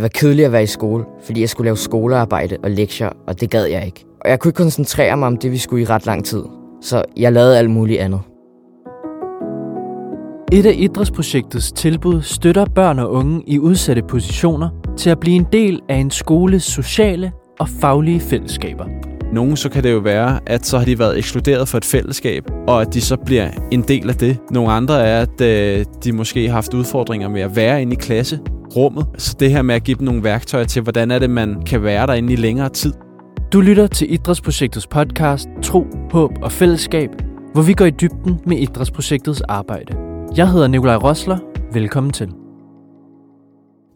Det var kedeligt at være i skole, fordi jeg skulle lave skolearbejde og lektier, og det gad jeg ikke. Og jeg kunne ikke koncentrere mig om det, vi skulle i ret lang tid. Så jeg lavede alt muligt andet. Et af idrætsprojektets tilbud støtter børn og unge i udsatte positioner til at blive en del af en skoles sociale og faglige fællesskaber. Nogle så kan det jo være, at så har de været ekskluderet for et fællesskab, og at de så bliver en del af det. Nogle andre er, at øh, de måske har haft udfordringer med at være inde i klasserummet. Så det her med at give dem nogle værktøjer til, hvordan er det, man kan være derinde i længere tid. Du lytter til Idrætsprojektets podcast Tro, Håb og Fællesskab, hvor vi går i dybden med Idrætsprojektets arbejde. Jeg hedder Nikolaj Rosler. Velkommen til.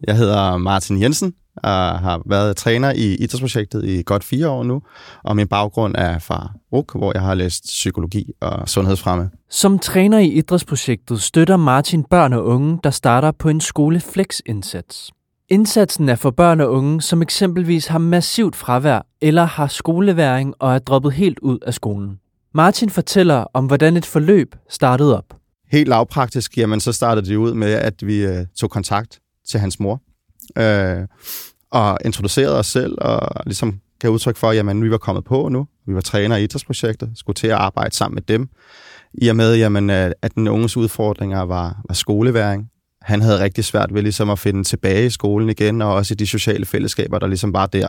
Jeg hedder Martin Jensen og har været træner i idrætsprojektet i godt fire år nu, og min baggrund er fra RUK, hvor jeg har læst psykologi og sundhedsfremme. Som træner i Idrætsprojektet støtter Martin børn og unge, der starter på en skoleflex-indsats. Indsatsen er for børn og unge, som eksempelvis har massivt fravær eller har skoleværing og er droppet helt ud af skolen. Martin fortæller om, hvordan et forløb startede op. Helt lavpraktisk, jamen så startede det ud med, at vi øh, tog kontakt til hans mor, øh, og introducerede os selv, og ligesom gav udtryk for, at vi var kommet på nu. Vi var træner i idrætsprojektet, skulle til at arbejde sammen med dem, i og med, jamen, at den unges udfordringer var, var skoleværing. Han havde rigtig svært ved ligesom at finde tilbage i skolen igen, og også i de sociale fællesskaber, der ligesom var der.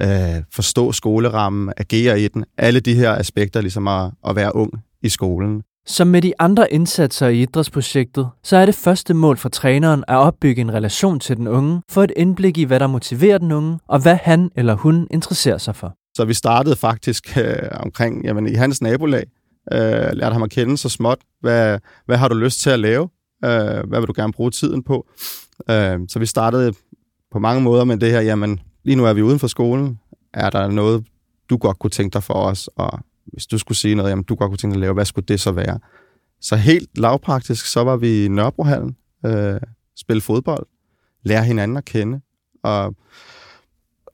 Øh, forstå skolerammen, agere i den. Alle de her aspekter, ligesom at, at være ung i skolen. Som med de andre indsatser i idrætsprojektet, så er det første mål for træneren at opbygge en relation til den unge, for et indblik i, hvad der motiverer den unge, og hvad han eller hun interesserer sig for. Så vi startede faktisk øh, omkring, jamen i hans nabolag, øh, lærte ham at kende så småt, hvad, hvad har du lyst til at lave, øh, hvad vil du gerne bruge tiden på. Øh, så vi startede på mange måder med det her, jamen lige nu er vi uden for skolen, er der noget, du godt kunne tænke dig for os, at, hvis du skulle sige noget, jamen du godt kunne tænke dig at lave, hvad skulle det så være? Så helt lavpraktisk, så var vi i Nørrebrohallen, øh, spille fodbold, lære hinanden at kende, og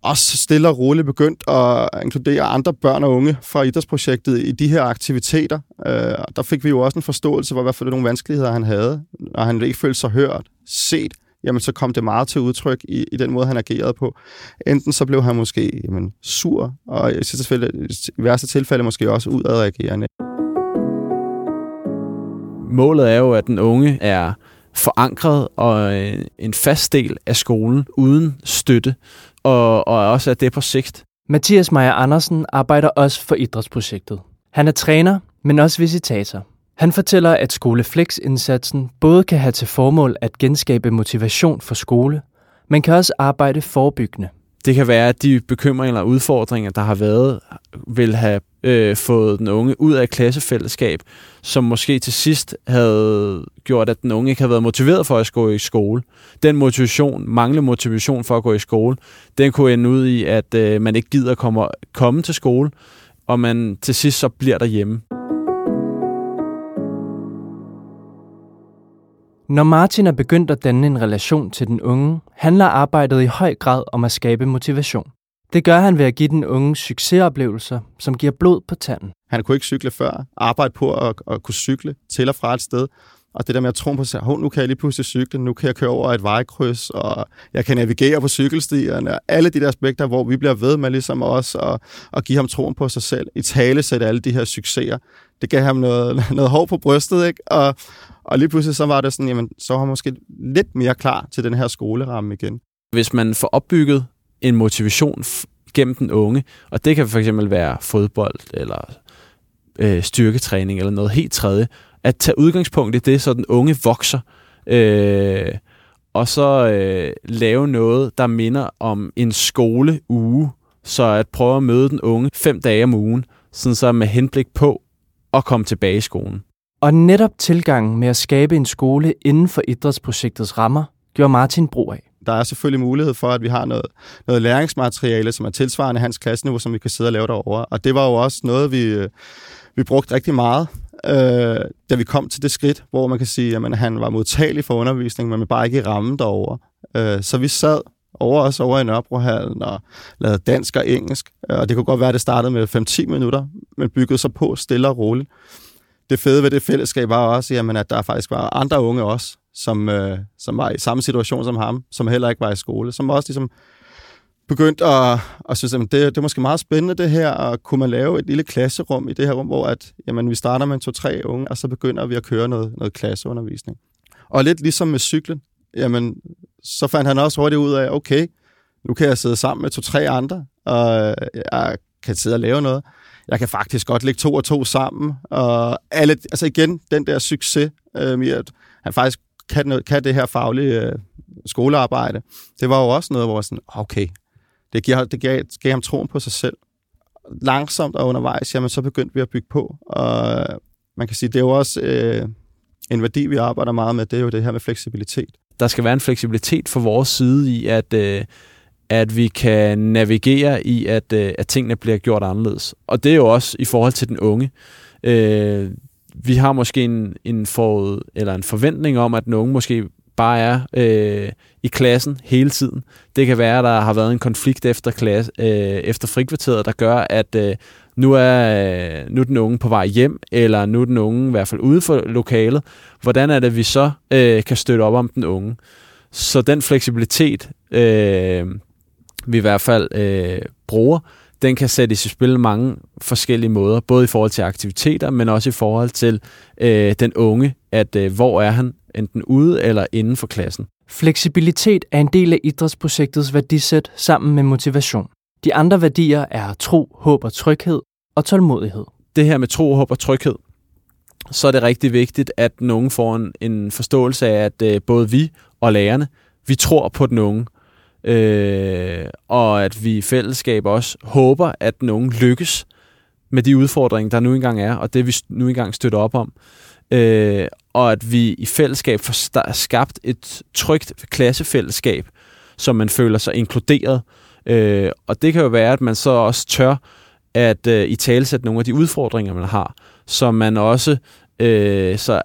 også stille og roligt begyndt at inkludere andre børn og unge fra idrætsprojektet i de her aktiviteter. Øh, der fik vi jo også en forståelse for, hvad for nogle vanskeligheder han havde, og han ikke følte sig hørt, set, jamen så kom det meget til udtryk i, i den måde, han agerede på. Enten så blev han måske jamen, sur, og i, tilfælde, i værste tilfælde måske også udadreagerende. Målet er jo, at den unge er forankret og øh, en fast del af skolen uden støtte, og, og også at det er på sigt. Mathias Meyer Andersen arbejder også for idrætsprojektet. Han er træner, men også visitator. Han fortæller, at Skoleflex-indsatsen både kan have til formål at genskabe motivation for skole, men kan også arbejde forebyggende. Det kan være, at de bekymringer eller udfordringer, der har været, vil have øh, fået den unge ud af klassefællesskab, som måske til sidst havde gjort, at den unge ikke havde været motiveret for at gå i skole. Den motivation, manglende motivation for at gå i skole, den kunne ende ud i, at øh, man ikke gider komme, komme til skole, og man til sidst så bliver derhjemme. Når Martin er begyndt at danne en relation til den unge, handler arbejdet i høj grad om at skabe motivation. Det gør han ved at give den unge succesoplevelser, som giver blod på tanden. Han kunne ikke cykle før. Arbejde på at, at kunne cykle til og fra et sted. Og det der med at tro på sig, nu kan jeg lige pludselig cykle, nu kan jeg køre over et vejkryds, og jeg kan navigere på cykelstierne, og alle de der aspekter, hvor vi bliver ved med ligesom os, at, at give ham troen på sig selv, i tale sætte alle de her succeser. Det gav ham noget, noget hår på brystet, ikke? Og, og lige pludselig så var det sådan, jamen, så var han måske lidt mere klar til den her skoleramme igen. Hvis man får opbygget en motivation gennem den unge, og det kan for eksempel være fodbold, eller øh, styrketræning, eller noget helt tredje, at tage udgangspunkt i det, så den unge vokser, øh, og så øh, lave noget, der minder om en skoleuge, så at prøve at møde den unge fem dage om ugen, sådan så med henblik på at komme tilbage i skolen. Og netop tilgangen med at skabe en skole inden for idrætsprojektets rammer, gjorde Martin brug af. Der er selvfølgelig mulighed for, at vi har noget, noget læringsmateriale, som er tilsvarende hans klasseniveau, som vi kan sidde og lave derovre. Og det var jo også noget, vi, øh, vi brugte rigtig meget, øh, da vi kom til det skridt, hvor man kan sige, at han var modtagelig for undervisning, men bare ikke i rammen derovre. Øh, så vi sad over os over i Nørrebrohallen og lavede dansk og engelsk. Og det kunne godt være, at det startede med 5-10 minutter, men byggede sig på stille og roligt det fede ved det fællesskab var også, jamen, at der faktisk var andre unge også, som, øh, som var i samme situation som ham, som heller ikke var i skole, som også ligesom begyndt at, at synes, at det, det er måske meget spændende det her, og kunne man lave et lille klasserum i det her rum, hvor at, jamen, vi starter med to-tre unge, og så begynder vi at køre noget, noget klasseundervisning. Og lidt ligesom med cyklen, jamen, så fandt han også hurtigt ud af, okay, nu kan jeg sidde sammen med to-tre andre, og øh, jeg kan sidde og lave noget. Jeg kan faktisk godt lægge to og to sammen, og alle, altså igen, den der succes øh, med, at han faktisk kan, kan det her faglige øh, skolearbejde, det var jo også noget, hvor sådan, okay, det, giver, det gav, gav ham troen på sig selv. Langsomt og undervejs, jamen så begyndte vi at bygge på, og man kan sige, det er jo også øh, en værdi, vi arbejder meget med, det er jo det her med fleksibilitet. Der skal være en fleksibilitet fra vores side i, at, øh, at vi kan navigere i, at, øh, at tingene bliver gjort anderledes. Og det er jo også i forhold til den unge. Øh, vi har måske en, en, forud, eller en forventning om, at den unge måske bare er øh, i klassen hele tiden. Det kan være, at der har været en konflikt efter, klasse, øh, efter frikvarteret, der gør, at øh, nu, er, øh, nu er den unge på vej hjem, eller nu er den unge i hvert fald ude for lokalet. Hvordan er det, vi så øh, kan støtte op om den unge? Så den fleksibilitet, øh, vi i hvert fald øh, bruger, den kan sættes i spil mange forskellige måder, både i forhold til aktiviteter, men også i forhold til øh, den unge, at øh, hvor er han, enten ude eller inden for klassen. Fleksibilitet er en del af idrætsprojektets værdisæt sammen med motivation. De andre værdier er tro, håb og tryghed og tålmodighed. Det her med tro, håb og tryghed, så er det rigtig vigtigt, at nogen får en, en forståelse af, at øh, både vi og lærerne, vi tror på den unge, øh, og at vi i fællesskab også håber, at nogen lykkes med de udfordringer, der nu engang er, og det vi nu engang støtter op om. Øh, og at vi i fællesskab får skabt et trygt klassefællesskab, som man føler sig inkluderet. Øh, og det kan jo være, at man så også tør at øh, i talesætte nogle af de udfordringer, man har, så man også, øh, så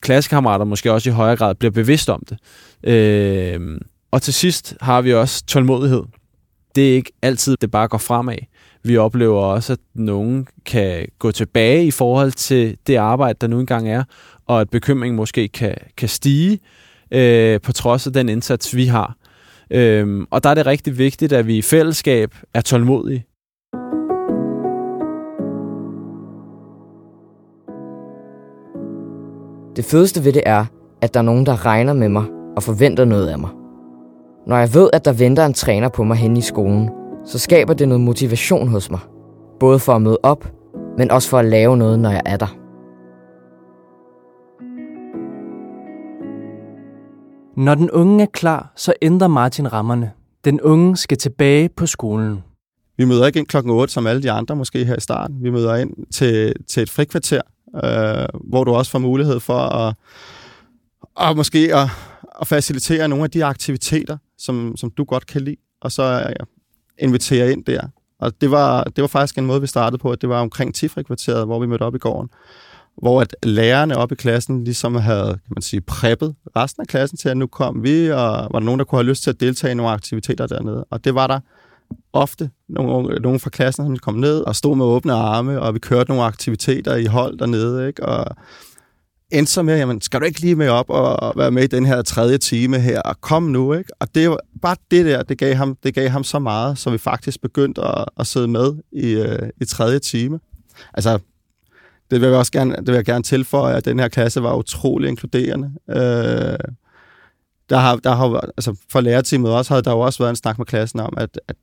klassekammerater måske også i højere grad bliver bevidst om det. Øh, og til sidst har vi også tålmodighed. Det er ikke altid, det bare går fremad. Vi oplever også, at nogen kan gå tilbage i forhold til det arbejde, der nu engang er, og at bekymringen måske kan, kan stige øh, på trods af den indsats, vi har. Øhm, og der er det rigtig vigtigt, at vi i fællesskab er tålmodige. Det fedeste ved det er, at der er nogen, der regner med mig og forventer noget af mig. Når jeg ved, at der venter en træner på mig hen i skolen, så skaber det noget motivation hos mig. Både for at møde op, men også for at lave noget, når jeg er der. Når den unge er klar, så ændrer Martin rammerne. Den unge skal tilbage på skolen. Vi møder ikke ind klokken 8, som alle de andre måske her i starten. Vi møder ind til, til et frikvarter, øh, hvor du også får mulighed for at, at måske at, at facilitere nogle af de aktiviteter, som, som du godt kan lide, og så øh, ja, invitere ind der. Og det var, det var faktisk en måde, vi startede på, at det var omkring 10 hvor vi mødte op i gården hvor at lærerne op i klassen ligesom havde, kan man sige, preppet resten af klassen til, at nu kom vi, og var der nogen, der kunne have lyst til at deltage i nogle aktiviteter dernede. Og det var der ofte nogle, nogle fra klassen, som kom ned og stod med åbne arme, og vi kørte nogle aktiviteter i hold dernede, ikke? Og endte så med, jamen, skal du ikke lige med op og være med i den her tredje time her, og kom nu, ikke? Og det var bare det der, det gav ham, det gav ham så meget, så vi faktisk begyndte at, at sidde med i, øh, i tredje time. Altså, det vil jeg også gerne, det vil jeg gerne tilføje, at den her klasse var utrolig inkluderende. Øh, der har, der har, altså for lærerteamet også, havde der jo også været en snak med klassen om, at, at,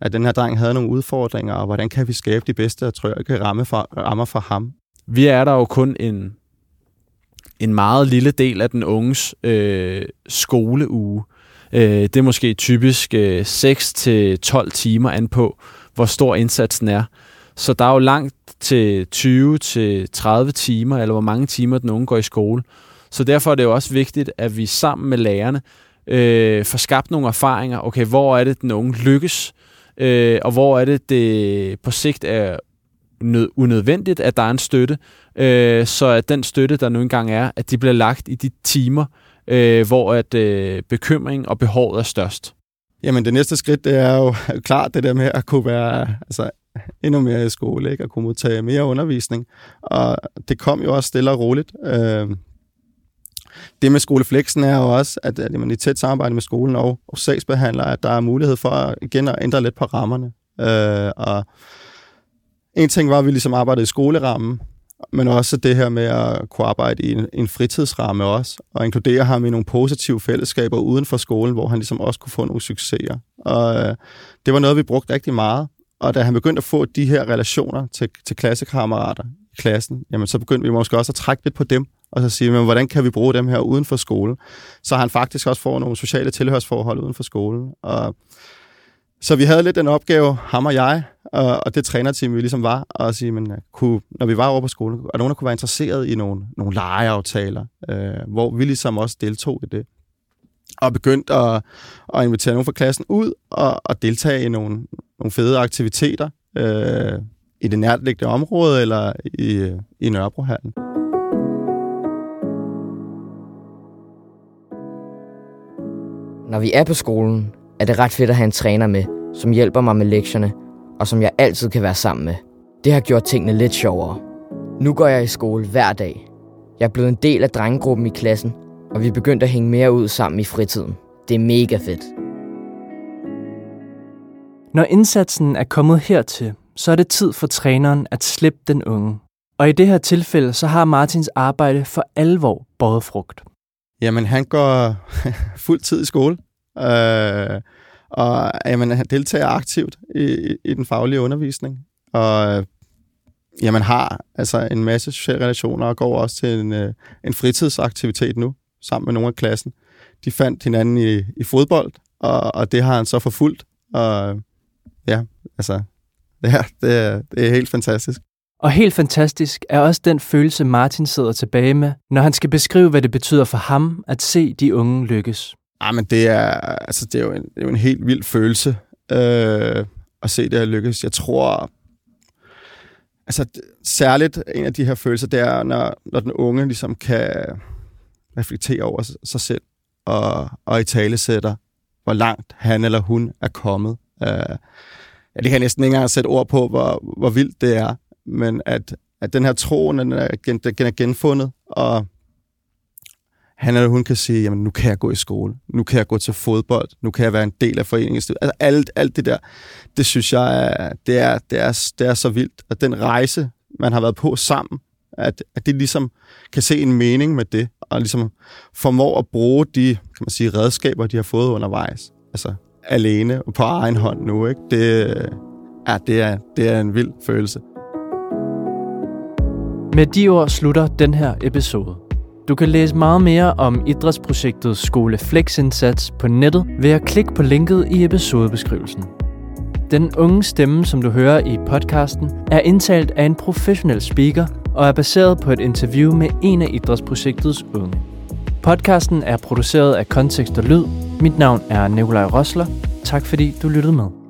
at den her dreng havde nogle udfordringer, og hvordan kan vi skabe de bedste og trygge ramme for, rammer for ham. Vi er der jo kun en, en meget lille del af den unges øh, skoleuge. Øh, det er måske typisk øh, 6-12 timer an på, hvor stor indsatsen er. Så der er jo langt til 20 til 30 timer, eller hvor mange timer den unge går i skole. Så derfor er det jo også vigtigt, at vi sammen med lærerne øh, får skabt nogle erfaringer. Okay, hvor er det, den unge lykkes, øh, og hvor er det, det på sigt er nød, unødvendigt, at der er en støtte, øh, så at den støtte, der nu engang er, at de bliver lagt i de timer, øh, hvor at øh, bekymring og behovet er størst. Jamen det næste skridt, det er jo klart det der med at kunne være altså, endnu mere i skole, ikke? og kunne modtage mere undervisning. Og det kom jo også stille og roligt. Øh, det med skolefleksen er jo også, at, at man i tæt samarbejde med skolen og, og sagsbehandler, at der er mulighed for igen at ændre lidt på rammerne. Øh, og en ting var, at vi ligesom arbejdede i skolerammen, men også det her med at kunne arbejde i en, en fritidsramme også, og inkludere ham i nogle positive fællesskaber uden for skolen, hvor han ligesom også kunne få nogle succeser. Og øh, det var noget, vi brugte rigtig meget. Og da han begyndte at få de her relationer til, til klassekammerater i klassen, jamen så begyndte vi måske også at trække lidt på dem, og så sige, men hvordan kan vi bruge dem her uden for skole? Så han faktisk også får nogle sociale tilhørsforhold uden for skolen. Og så vi havde lidt den opgave, ham og jeg, og, og det trænerteam, vi ligesom var, at sige, men, øh, kunne, når vi var over på skolen, er nogen, der kunne være interesseret i nogle, nogle legeaftaler, øh, hvor vi ligesom også deltog i det. Og begyndte at, at invitere nogen fra klassen ud og, og deltage i nogle, nogle fede aktiviteter øh, i det nærliggende område eller i, i Nørrebrohallen. Når vi er på skolen, er det ret fedt at have en træner med, som hjælper mig med lektierne, og som jeg altid kan være sammen med. Det har gjort tingene lidt sjovere. Nu går jeg i skole hver dag. Jeg er blevet en del af drengegruppen i klassen, og vi er begyndt at hænge mere ud sammen i fritiden. Det er mega fedt. Når indsatsen er kommet hertil, så er det tid for træneren at slippe den unge. Og i det her tilfælde, så har Martins arbejde for alvor båret frugt. Jamen, han går fuld tid i skole. Øh, og jamen, han deltager aktivt i, i den faglige undervisning. Og jamen, har altså en masse sociale relationer og går også til en, øh, en fritidsaktivitet nu, sammen med nogle af klassen. De fandt hinanden i, i fodbold, og, og det har han så forfulgt. Og ja, altså, ja, det, er, det er helt fantastisk. Og helt fantastisk er også den følelse, Martin sidder tilbage med, når han skal beskrive, hvad det betyder for ham at se de unge lykkes. Ah, men det er, altså, det er, jo, en, det er jo en helt vild følelse øh, at se det her lykkes. Jeg tror, altså særligt en af de her følelser, det er, når, når den unge ligesom kan reflektere over sig selv og, og i tale sætter, hvor langt han eller hun er kommet. Øh, ja, det kan jeg næsten ikke engang sætte ord på, hvor, hvor vildt det er, men at, at den her troen den er, den er genfundet, og han eller hun kan sige, jamen nu kan jeg gå i skole, nu kan jeg gå til fodbold, nu kan jeg være en del af foreningen. Altså alt, alt det der, det synes jeg, er, det, er, det, er, det er så vildt. Og den rejse, man har været på sammen, at, at det ligesom kan se en mening med det, og ligesom formår at bruge de kan man sige, redskaber, de har fået undervejs. Altså alene og på egen hånd nu. Ikke? Det, ja, det, er, det er en vild følelse. Med de ord slutter den her episode. Du kan læse meget mere om idrætsprojektet Skole Flex Indsats på nettet ved at klikke på linket i episodebeskrivelsen. Den unge stemme, som du hører i podcasten, er indtalt af en professionel speaker og er baseret på et interview med en af idrætsprojektets unge. Podcasten er produceret af Kontekst og Lyd. Mit navn er Nikolaj Rosler. Tak fordi du lyttede med.